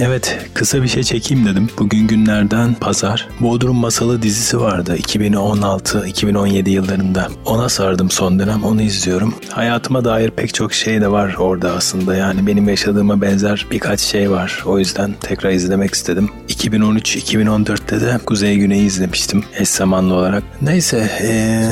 Evet, kısa bir şey çekeyim dedim. Bugün günlerden pazar. Bodrum Masalı dizisi vardı 2016-2017 yıllarında. Ona sardım son dönem, onu izliyorum. Hayatıma dair pek çok şey de var orada aslında. Yani benim yaşadığıma benzer birkaç şey var. O yüzden tekrar izlemek istedim. 2013-2014'te de Kuzey Güney'i izlemiştim eş zamanlı olarak. Neyse, ee,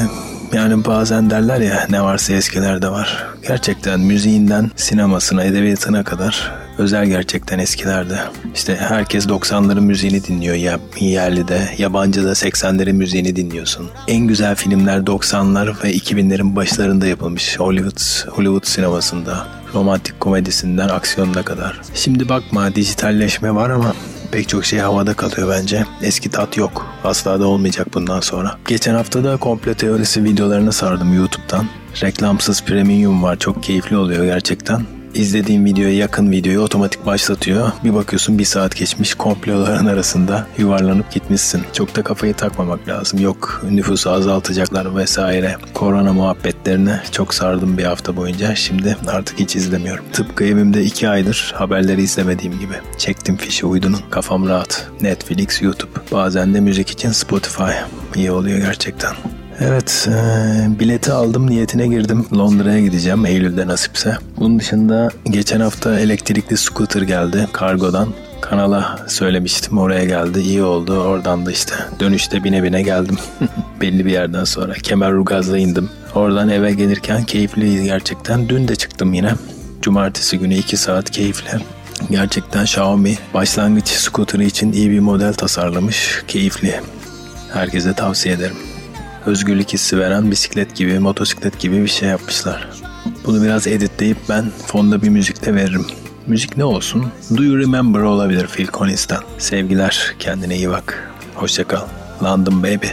yani bazen derler ya ne varsa eskilerde var. Gerçekten müziğinden sinemasına, edebiyatına kadar özel gerçekten eskilerde. İşte herkes 90'ların müziğini dinliyor ya yerli de, yabancı da 80'lerin müziğini dinliyorsun. En güzel filmler 90'lar ve 2000'lerin başlarında yapılmış Hollywood, Hollywood sinemasında. Romantik komedisinden aksiyonuna kadar. Şimdi bakma dijitalleşme var ama pek çok şey havada kalıyor bence. Eski tat yok. Asla da olmayacak bundan sonra. Geçen hafta da komple teorisi videolarını sardım YouTube'dan. Reklamsız premium var. Çok keyifli oluyor gerçekten izlediğin videoya yakın videoyu otomatik başlatıyor. Bir bakıyorsun bir saat geçmiş komploların arasında yuvarlanıp gitmişsin. Çok da kafayı takmamak lazım. Yok nüfusu azaltacaklar vesaire. Korona muhabbetlerine çok sardım bir hafta boyunca. Şimdi artık hiç izlemiyorum. Tıpkı evimde iki aydır haberleri izlemediğim gibi. Çektim fişi uydunun. Kafam rahat. Netflix, YouTube. Bazen de müzik için Spotify. İyi oluyor gerçekten. Evet, e, bileti aldım niyetine girdim. Londra'ya gideceğim Eylül'de nasipse. Bunun dışında geçen hafta elektrikli scooter geldi kargodan. Kanala söylemiştim oraya geldi. İyi oldu oradan da işte dönüşte bine bine geldim. Belli bir yerden sonra Kemerburgaz'da indim. Oradan eve gelirken keyifliydi gerçekten dün de çıktım yine. Cumartesi günü 2 saat keyifli gerçekten Xiaomi başlangıç scooter'ı için iyi bir model tasarlamış keyifli. Herkese tavsiye ederim özgürlük hissi veren bisiklet gibi, motosiklet gibi bir şey yapmışlar. Bunu biraz editleyip ben fonda bir müzikte veririm. Müzik ne olsun? Do You Remember olabilir Phil Collins'ten. Sevgiler, kendine iyi bak. Hoşçakal. London Baby.